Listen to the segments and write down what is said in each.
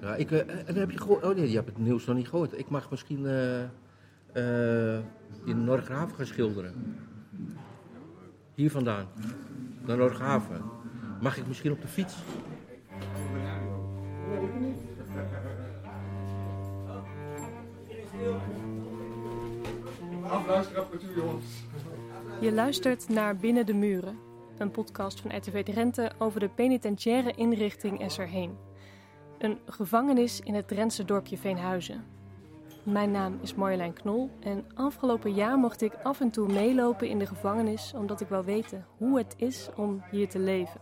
Ja, ik, eh, en heb je gehoord, oh nee, je hebt het nieuws nog niet gehoord. Ik mag misschien eh, eh, in Noordgraven gaan schilderen. Hier vandaan, naar Noordgraven. Mag ik misschien op de fiets? Je luistert naar Binnen de Muren, een podcast van RTV Drenthe over de penitentiaire inrichting Esserheen. Een gevangenis in het Drentse dorpje Veenhuizen. Mijn naam is Marjolein Knol en afgelopen jaar mocht ik af en toe meelopen in de gevangenis omdat ik wil weten hoe het is om hier te leven.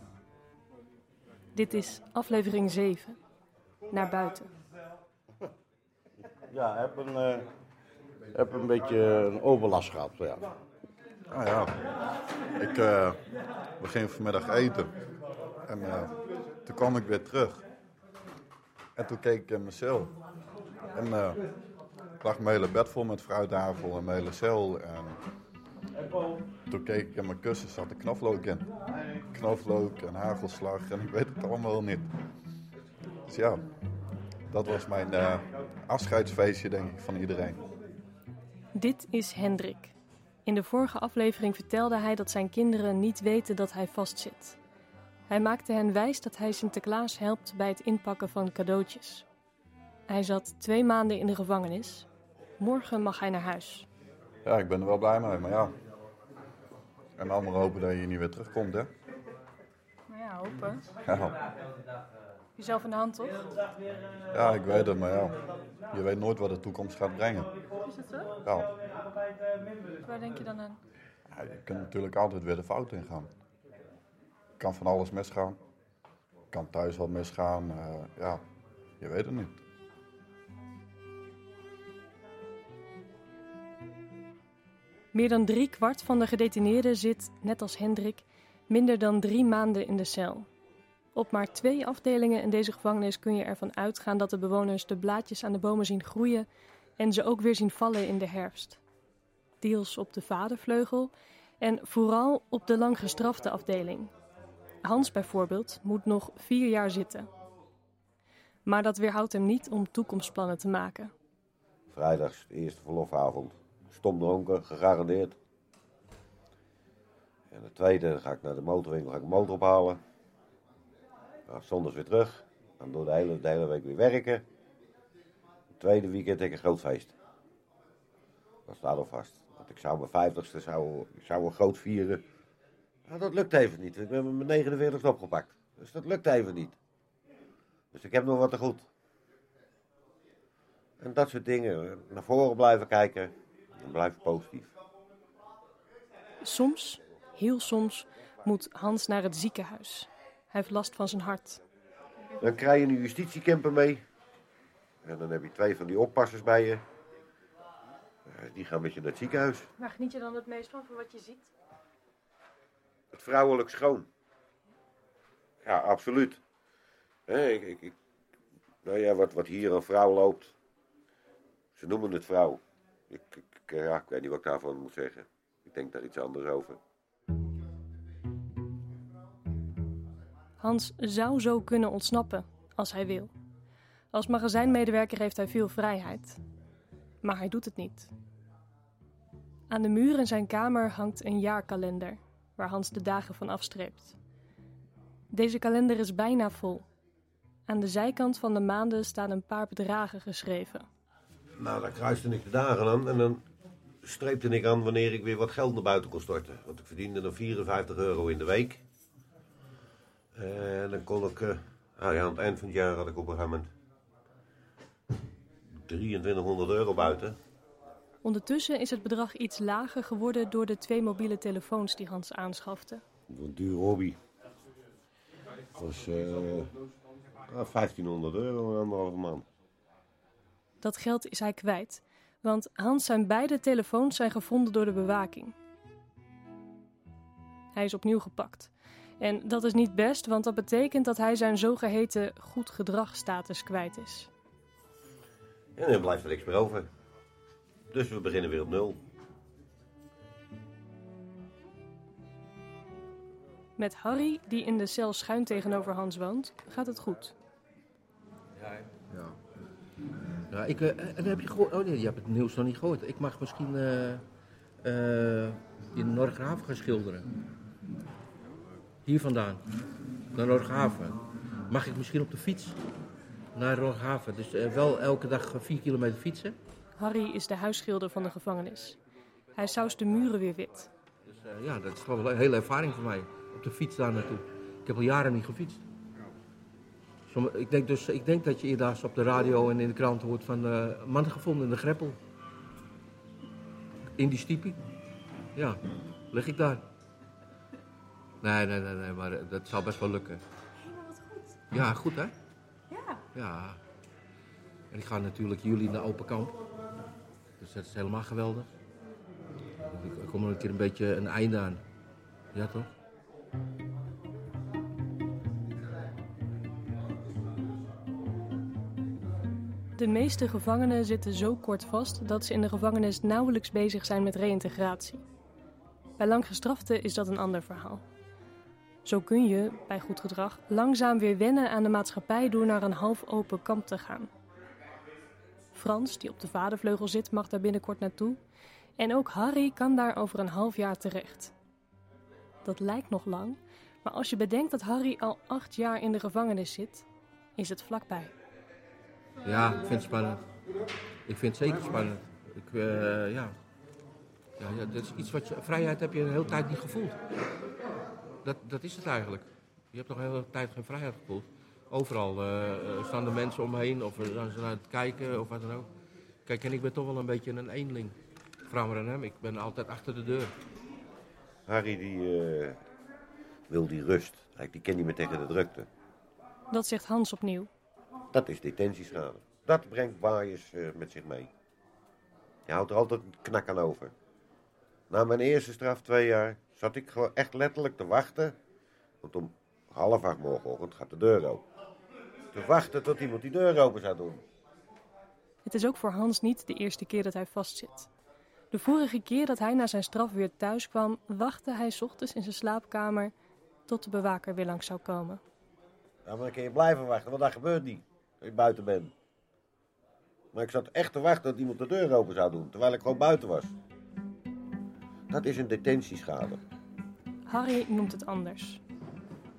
Dit is aflevering 7. Naar buiten. Ja, ik heb een, eh, heb een beetje een overlast gehad. Ja. Ah ja, ik eh, begin vanmiddag eten. En eh, toen kwam ik weer terug. En toen keek ik in mijn cel. En eh lag mijn hele bed vol met fruittafel en mijn hele cel. En toen keek ik in mijn kussen, zat er knoflook in. Knoflook en hagelslag en ik weet het allemaal niet. Dus ja, dat was mijn eh, afscheidsfeestje denk ik van iedereen. Dit is Hendrik. In de vorige aflevering vertelde hij dat zijn kinderen niet weten dat hij vastzit. Hij maakte hen wijs dat hij Sinterklaas helpt bij het inpakken van cadeautjes. Hij zat twee maanden in de gevangenis. Morgen mag hij naar huis. Ja, ik ben er wel blij mee, maar ja. En allemaal hopen dat je niet weer terugkomt, hè? Nou ja, hopen. Ja, Jezelf in de hand, toch? ja ik weet het, maar ja. Je weet nooit wat de toekomst gaat brengen. Is dat zo? Ja, Waar denk je dan aan? ja, je kunt natuurlijk altijd weer de fout ingaan. Kan van alles misgaan. Kan thuis wat misgaan. eh, ja, je weet het niet. Meer dan drie kwart van de gedetineerden zit, net als Hendrik, minder dan drie maanden in de cel. Op maar twee afdelingen in deze gevangenis kun je ervan uitgaan dat de bewoners de blaadjes aan de bomen zien groeien en ze ook weer zien vallen in de herfst. Deels op de vadervleugel en vooral op de lang gestrafte afdeling. Hans bijvoorbeeld moet nog vier jaar zitten. Maar dat weerhoudt hem niet om toekomstplannen te maken. Vrijdags, de eerste verlofavond. Stom dronken, gegarandeerd. En de tweede, ga ik naar de motorwinkel, ga ik motor ophalen. Nou, zondags weer terug. Dan door de hele, de hele week weer werken. Het tweede weekend heb ik een groot feest. Dat staat al vast. Want ik zou mijn vijftigste zou, zou een groot vieren. Maar dat lukt even niet. Ik ben met mijn 49 opgepakt. Dus dat lukt even niet. Dus ik heb nog wat te goed. En dat soort dingen. Naar voren blijven kijken. En blijven positief. Soms, heel soms, moet Hans naar het ziekenhuis. Hij heeft last van zijn hart. Dan krijg je een justitiecamper mee. En dan heb je twee van die oppassers bij je. Eh, Die gaan met je naar het ziekenhuis. Waar geniet je dan het meest van, van wat je ziet? Het vrouwelijk schoon. Ja, absoluut. Hè, ik, ik, nou ja, wat, wat hier een vrouw loopt. Ze noemen het vrouw. Ik, ik- ja, ik weet niet wat ik daarvan moet zeggen. Ik denk daar iets anders over. Hans zou zo kunnen ontsnappen, als hij wil. Als magazijnmedewerker heeft hij veel vrijheid. Maar hij doet het niet. Aan de muur in zijn kamer hangt een jaarkalender, waar Hans de dagen van afstreept. Deze kalender is bijna vol. Aan de zijkant van de maanden staan een paar bedragen geschreven. Nou, dan kruiste ik de dagen aan en dan streepte ik aan wanneer ik weer wat geld naar buiten kon storten. Want ik verdiende dan 54 euro in de week. En dan kon ik, eh, nou ja, aan het eind van het jaar had ik op een gegeven moment 2300 euro buiten. Ondertussen is het bedrag iets lager geworden door de twee mobiele telefoons die Hans aanschafte. Een dure hobby. Dat was eh, nou, 1500 euro in anderhalve maand. Dat geld is hij kwijt, want Hans zijn beide telefoons zijn gevonden door de bewaking. Hij is opnieuw gepakt. En dat is niet best, want dat betekent dat hij zijn zogeheten goed gedragstatus kwijt is. En dan blijft er niks meer over. Dus we beginnen weer op nul. Met Harry, die in de cel schuin tegenover Hans woont, gaat het goed. Ja, ik, eh, en dan heb je gehoord, oh nee, je hebt het nieuws nog niet gehoord. Ik mag misschien eh eh, in Noordgraven gaan schilderen. Hier vandaan, naar Noordgraven. Mag ik misschien op de fiets naar Noordgraven? Dus eh, wel elke dag vier kilometer fietsen. Harry is de huisschilder van de gevangenis. Hij saust de muren weer wit. Dus eh, ja, dat is gewoon wel een hele ervaring voor mij. Op de fiets daar naartoe. Ik heb al jaren niet gefietst. Somm- ik, denk dus, ik denk dat je eerder op de radio en in de krant hoort van eh man gevonden in de greppel. In die stipie. Ja, lig ik daar. Nee, nee, nee, nee, maar eh, dat zal best wel lukken. Ja, goed hè? Ja. Ja. En ik ga natuurlijk jullie naar Open Kamp. Dus dat is helemaal geweldig. Er komt er een keer een beetje een einde aan. Ja, toch? De meeste gevangenen zitten zo kort vast dat ze in de gevangenis nauwelijks bezig zijn met reïntegratie. Bij langgestraften is dat een ander verhaal. Zo kun je, bij goed gedrag, langzaam weer wennen aan de maatschappij door naar een half open kamp te gaan. Frans, die op de vadervleugel zit, mag daar binnenkort naartoe. En ook Harry kan daar over een half jaar terecht. Dat lijkt nog lang, maar als je bedenkt dat Harry al acht jaar in de gevangenis zit, is het vlakbij. Ja, ik vind het spannend. Ik vind het zeker spannend. Ik, eh, ja. Ja, ja, dat is iets wat je, vrijheid heb je een hele tijd niet gevoeld. Dat, dat is het eigenlijk. Je hebt nog een hele tijd geen vrijheid gevoeld. Overal eh, eh, staan er mensen omheen of er zijn ze naar het kijken of wat dan ook. Kijk, en ik ben toch wel een beetje een eenling. Vraag maar aan hem, ik ben altijd achter de deur. Harry die eh, wil die rust. Hij- Die kan niet meer tegen de drukte. Dat zegt Hans opnieuw. Dat is detentieschade. Dat brengt baaiers eh, met zich mee. Je houdt er altijd een knak aan over. Na mijn eerste straf, twee jaar, zat ik gewoon echt letterlijk te wachten. Want om half acht morgenochtend gaat de deur open. Te wachten tot iemand die deur open zou doen. Het is ook voor Hans niet de eerste keer dat hij vastzit. De vorige keer dat hij na zijn straf weer thuis kwam, wachtte hij 's ochtends in zijn slaapkamer tot de bewaker weer langs zou komen. Ja, maar dan kun je blijven wachten, want dat gebeurt niet. Als je buiten bent. Maar ik zat echt te wachten tot iemand de deur open zou doen, terwijl ik gewoon buiten was. Dat is een detentieschade. Harry noemt het anders.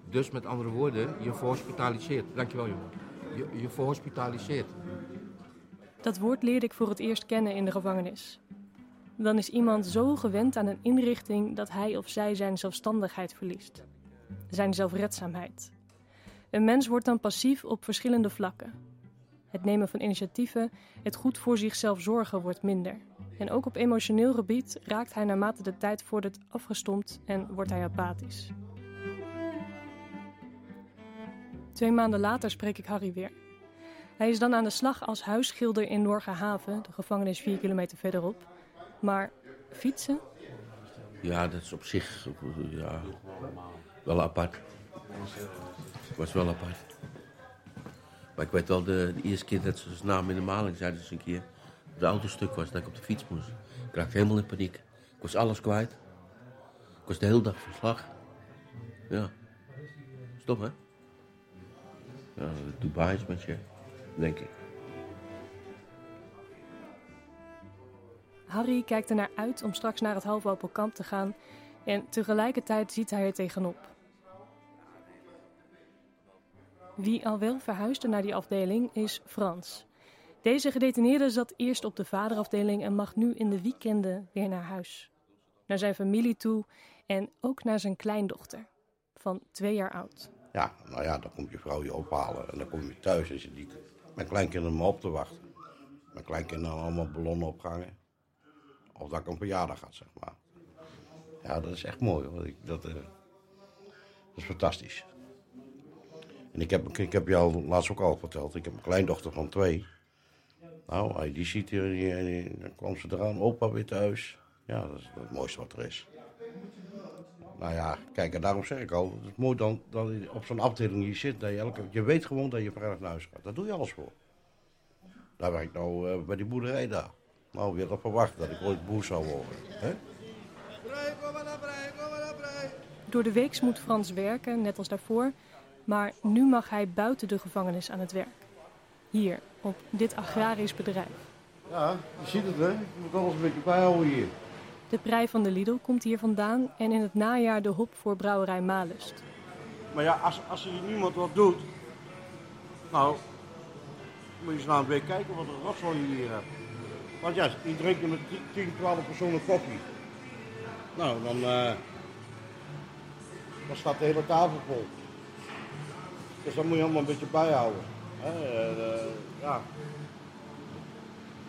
Dus met andere woorden, je verhospitaliseert. Dankjewel jongen. Je, je verhospitaliseert. Dat woord leerde ik voor het eerst kennen in de gevangenis. Dan is iemand zo gewend aan een inrichting dat hij of zij zijn zelfstandigheid verliest. Zijn zelfredzaamheid. Een mens wordt dan passief op verschillende vlakken. Het nemen van initiatieven, het goed voor zichzelf zorgen wordt minder. En ook op emotioneel gebied raakt hij naarmate de tijd vordert afgestompt en wordt hij apathisch. Twee maanden later spreek ik Harry weer. Hij is dan aan de slag als huisschilder in Norgerhaven, de gevangenis vier kilometer verderop. Maar fietsen? Ja, dat is op zich ja, wel apart. was wel apart. Maar ik weet wel, de, eerste keer dat ze zijn naam in de maling zeiden ze een keer... de auto stuk was, dat ik op de fiets moest. Ik raakte helemaal in paniek. Ik was alles kwijt. Ik was de hele dag van slag. Ja. Stom, hè? Dubai is met je, denk ik. Harry kijkt er naar uit om straks naar het halfopen kamp te gaan en tegelijkertijd ziet hij er tegenop. Wie al wel verhuisde naar die afdeling is Frans. Deze gedetineerde zat eerst op de vaderafdeling en mag nu in de weekenden weer naar huis. Naar zijn familie toe en ook naar zijn kleindochter, van twee jaar oud. Ja, nou ja, dan komt je vrouw je ophalen en dan kom je thuis en zit die, mijn kleinkinderen me op te wachten. Mijn kleinkinderen allemaal ballonnen opgehangen. Of dat ik een verjaardag had, zeg maar. Ja, dat is echt mooi hoor. Eh, dat is fantastisch. En ik heb, ik heb jou laatst ook al verteld, ik heb een kleindochter van twee. Nou, je die ziet hier, die- dan kwam ze eraan, opa weer thuis. Ja, dat is het mooiste wat er is. Nou ja, kijk, en daarom zeg ik al, het is mooi dan, dat je op zo'n afdeling hier zit, dat je, elke, je weet gewoon dat je vrijdag naar huis gaat. Daar doe je alles voor. Daar werk ik nou eh, bij die boerderij daar. Nou, wie had dat verwacht dat ik ooit boer zou worden? Hè? Door de weeks moet Frans werken, net als daarvoor, maar nu mag hij buiten de gevangenis aan het werk. Hier, op dit agrarisch bedrijf. Ja, je ziet het hè. Je moet alles een beetje bijhouden hier. De prei van de Lidl komt hier vandaan en in het najaar de hop voor brouwerij Malust. Maar ja, als, als er niemand wat doet, nou, moet je eens nou een beetje kijken wat een rotzooi hier hebt. Want ja, die drinken met 10, 12 personen koffie. Nou, dan, eh, dan staat de hele tafel vol. Dus dat moet je allemaal een beetje bijhouden. Hè? eh, eh, ja.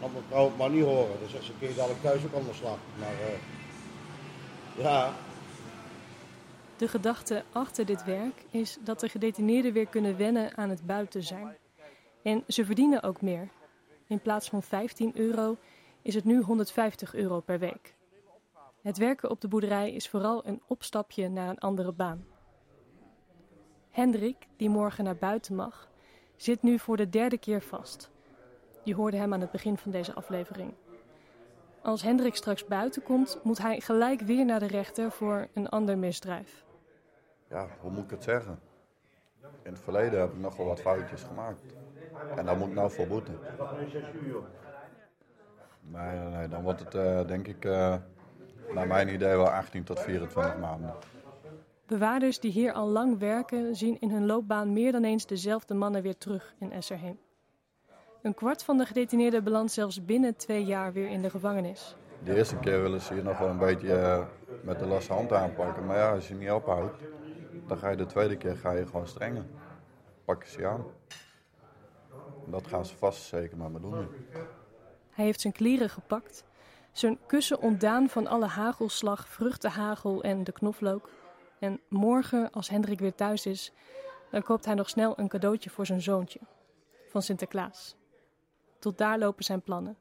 Laat mijn vrouw het maar niet horen. Dan zegt ze, kun je dadelijk thuis ook aan de. Maar eh, ja, De gedachte achter dit werk is dat de gedetineerden weer kunnen wennen aan het buiten zijn. En ze verdienen ook meer. In plaats van 15 euro is het nu 150 euro per week. Het werken op de boerderij is vooral een opstapje naar een andere baan. Hendrik, die morgen naar buiten mag, zit nu voor de derde keer vast. Je hoorde hem aan het begin van deze aflevering. Als Hendrik straks buiten komt, moet hij gelijk weer naar de rechter voor een ander misdrijf. Ja, hoe moet ik het zeggen? In het verleden heb ik nog wel wat foutjes gemaakt. En daar moet ik nou voor boeten. Nee, nee, nee, dan wordt het eh, denk ik, eh, naar mijn idee, wel 18 tot 24 maanden. Bewaarders die hier al lang werken, zien in hun loopbaan meer dan eens dezelfde mannen weer terug in Esserheem. Een kwart van de gedetineerden belandt zelfs binnen twee jaar weer in de gevangenis. De eerste keer willen ze je nog wel een beetje eh, met de losse hand aanpakken. Maar ja, als je niet ophoudt, dan ga je de tweede keer ga je gewoon strengen. Pakken ze je aan. En dat gaan ze vast zeker maar me doen nu. Hij heeft zijn kleren gepakt, zijn kussen ontdaan van alle hagelslag, vruchtenhagel en de knoflook. En morgen, als Hendrik weer thuis is, dan koopt hij nog snel een cadeautje voor zijn zoontje. Van Sinterklaas. Tot daar lopen zijn plannen.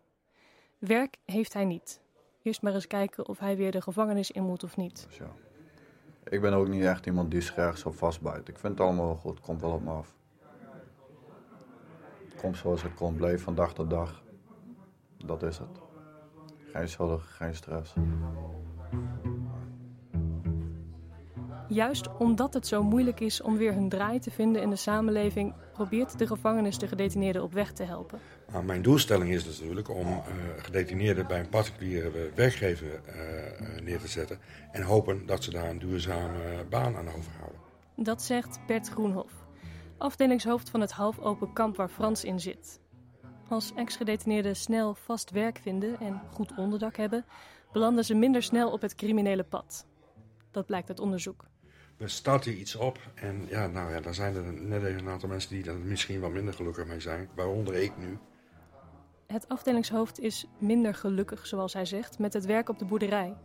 Werk heeft hij niet. Eerst maar eens kijken of hij weer de gevangenis in moet of niet. Ja. Ik ben ook niet echt iemand die zich ergens op vastbijt. Ik vind het allemaal wel goed, komt wel op me af. Komt zoals het komt, bleef van dag tot dag. Dat is het. Geen zorg, geen stress. Juist omdat het zo moeilijk is om weer hun draai te vinden in de samenleving, probeert de gevangenis de gedetineerden op weg te helpen. Mijn doelstelling is natuurlijk om eh, gedetineerden bij een particuliere werkgever eh, eh, neer te zetten. En hopen dat ze daar een duurzame baan aan overhouden. Dat zegt Bert Groenhof, afdelingshoofd van het half open kamp waar Frans in zit. Als ex-gedetineerden snel vast werk vinden en goed onderdak hebben, belanden ze minder snel op het criminele pad. Dat blijkt uit onderzoek. We starten iets op en ja, nou ja, daar zijn er net even een aantal mensen die er misschien wat minder gelukkig mee zijn. Waaronder ik nu. Het afdelingshoofd is minder gelukkig, zoals hij zegt, met het werk op de boerderij.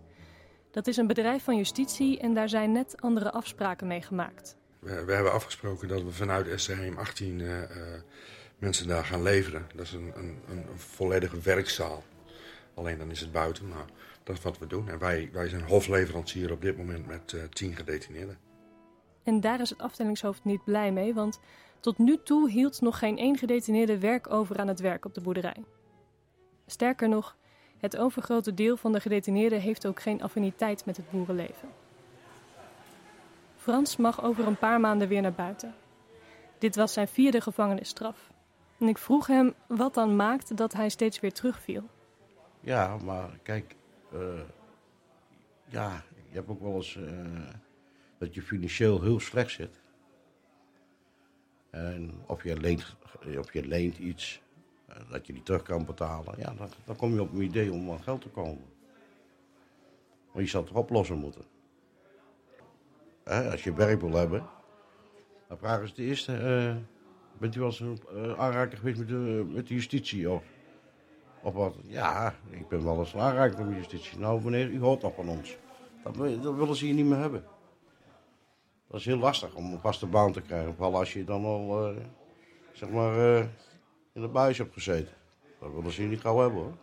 Dat is een bedrijf van justitie en daar zijn net andere afspraken mee gemaakt. We, we hebben afgesproken dat we vanuit SCHM 18 eh, eh, mensen daar gaan leveren. Dat is een, een, een volledige werkzaal. Alleen dan is het buiten, maar dat is wat we doen. En wij, wij zijn hofleverancier op dit moment met eh, tien gedetineerden. En daar is het afdelingshoofd niet blij mee, want tot nu toe hield nog geen één gedetineerde werk over aan het werk op de boerderij. Sterker nog, het overgrote deel van de gedetineerden heeft ook geen affiniteit met het boerenleven. Frans mag over een paar maanden weer naar buiten. Dit was zijn vierde gevangenisstraf. En ik vroeg hem wat dan maakt dat hij steeds weer terugviel. Ja, maar kijk, eh, ja, je hebt ook wel eens eh, dat je financieel heel slecht zit. En of je leent, of je leent iets, eh, dat je die terug kan betalen, ja, dan, dan kom je op een idee om aan geld te komen. Maar je zal het oplossen moeten. Als je werk wil hebben, dan vragen ze de eerste, eh, bent u wel eens een uh, aanraking geweest met de, met de justitie? Of, of wat? Ja, ik ben wel eens een aanraking met de justitie. Nou meneer, u hoort nog van ons. Dat, dat willen ze hier niet meer hebben. Dat is heel lastig om een vaste baan te krijgen. Vooral als je dan al, eh, zeg maar, eh, in de buis hebt gezeten. Dat willen ze hier niet gauw hebben hoor.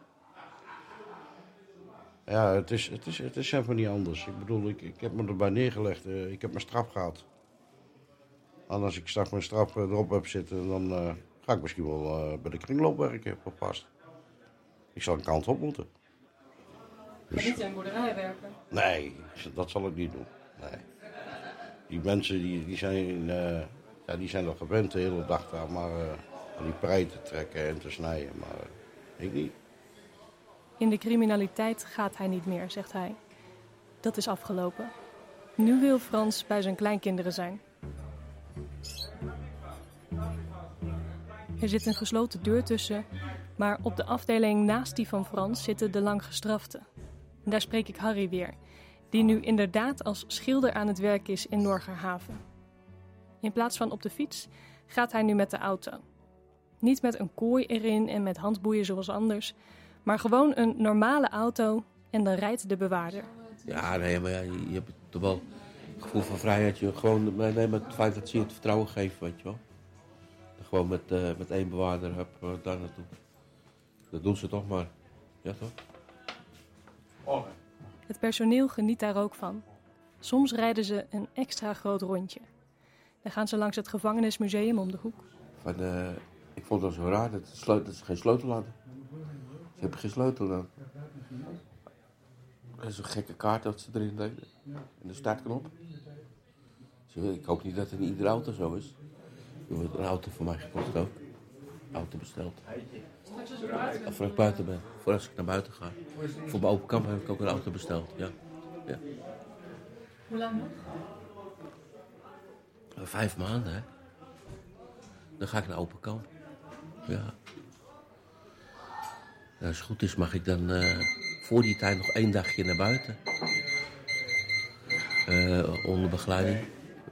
Ja, het is, het is, het is even niet anders. Ik bedoel, ik, ik heb me erbij neergelegd. eh, ik heb mijn straf gehad. En als ik straks mijn straf erop heb zitten, dan ga ik misschien wel bij de kringloop werken voor vast. Ik zal een kant op moeten. Maar niet in een boerderij werken. Nee, dat zal ik niet doen. Nee. Die mensen die, zijn, eh, ja, die zijn gewend de hele dag daar eh, van die prei te trekken en te snijden, maar ik niet. In de criminaliteit gaat hij niet meer, zegt hij. Dat is afgelopen. Nu wil Frans bij zijn kleinkinderen zijn. Er zit een gesloten deur tussen, maar op de afdeling naast die van Frans zitten de lang gestraften. Daar spreek ik Harry weer, die nu inderdaad als schilder aan het werk is in Norgerhaven. In plaats van op de fiets gaat hij nu met de auto. Niet met een kooi erin en met handboeien zoals anders, maar gewoon een normale auto en dan rijdt de bewaarder. Ja, nee, maar ja, je, je hebt toch wel het gevoel van vrijheid. Je gewoon nee, met het feit dat ze je het vertrouwen geven, weet je wel. Gewoon met, eh, met één bewaarder heb uh, daar naartoe. Dat doen ze toch maar. Ja, toch? Het personeel geniet daar ook van. Soms rijden ze een extra groot rondje. Dan gaan ze langs het gevangenismuseum om de hoek. Van, eh, ik vond het zo raar dat, dat ze geen sleutel hadden. Ze hebben geen sleutel dan. Dat is een gekke kaart dat ze erin deden. En de startknop. Ik hoop niet dat het in iedere auto zo is. Er wordt een auto voor mij gekocht ook. Auto besteld. Voor ik buiten ben. Voor als ik naar buiten ga. Voor mijn open kamp heb ik ook een auto besteld. Ja. ja. Hoe lang nog? Vijf maanden, hè. Dan ga ik naar open kamp. Ja. Ja, als het goed is mag ik dan eh, voor die tijd nog één dagje naar buiten. Eh, onder begeleiding.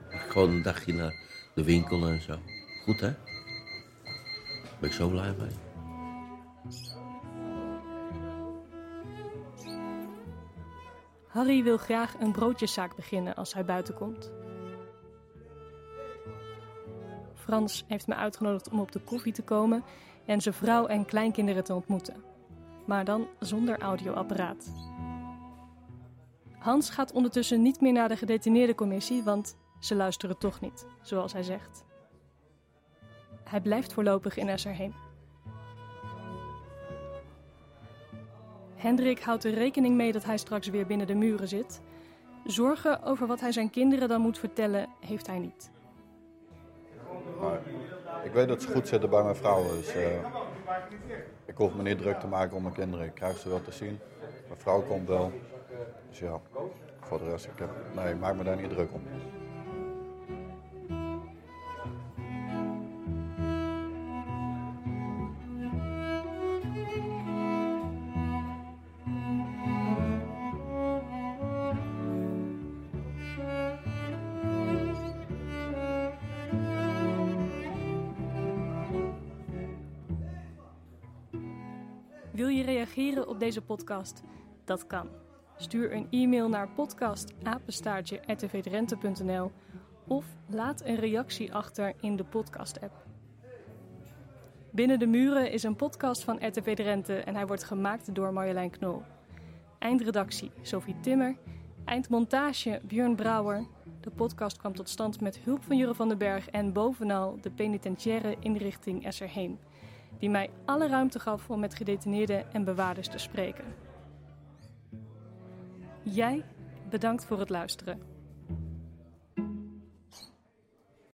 Gewoon een dagje naar de winkel en zo. Goed, hè? Ben ik zo blij mee. Harry wil graag een broodjeszaak beginnen als hij buiten komt. Frans heeft me uitgenodigd om op de koffie te komen en zijn vrouw en kleinkinderen te ontmoeten. Maar dan zonder audioapparaat. Hans gaat ondertussen niet meer naar de gedetineerdencommissie, want ze luisteren toch niet, zoals hij zegt. Hij blijft voorlopig in Esserheem. Hendrik houdt er rekening mee dat hij straks weer binnen de muren zit. Zorgen over wat hij zijn kinderen dan moet vertellen, heeft hij niet. Ik weet dat ze goed zitten bij mijn vrouw. Dus eh, ik hoef me niet druk te maken om mijn kinderen. Ik krijg ze wel te zien. Mijn vrouw komt wel. Dus ja, voor de rest, ik heb, nee, maak me daar niet druk om. Deze podcast? Dat kan. Stuur een e-mail naar podcastapenstaartje.rtvdrenthe.nl of laat een reactie achter in de podcast-app. Binnen de Muren is een podcast van RTV Drenthe en hij wordt gemaakt door Marjolein Knol. Eindredactie Sophie Timmer, eindmontage Björn Brouwer. De podcast kwam tot stand met hulp van Jure van den Berg en bovenal de penitentiaire inrichting Esserheem, die mij alle ruimte gaf om met gedetineerden en bewaarders te spreken. Jij bedankt voor het luisteren.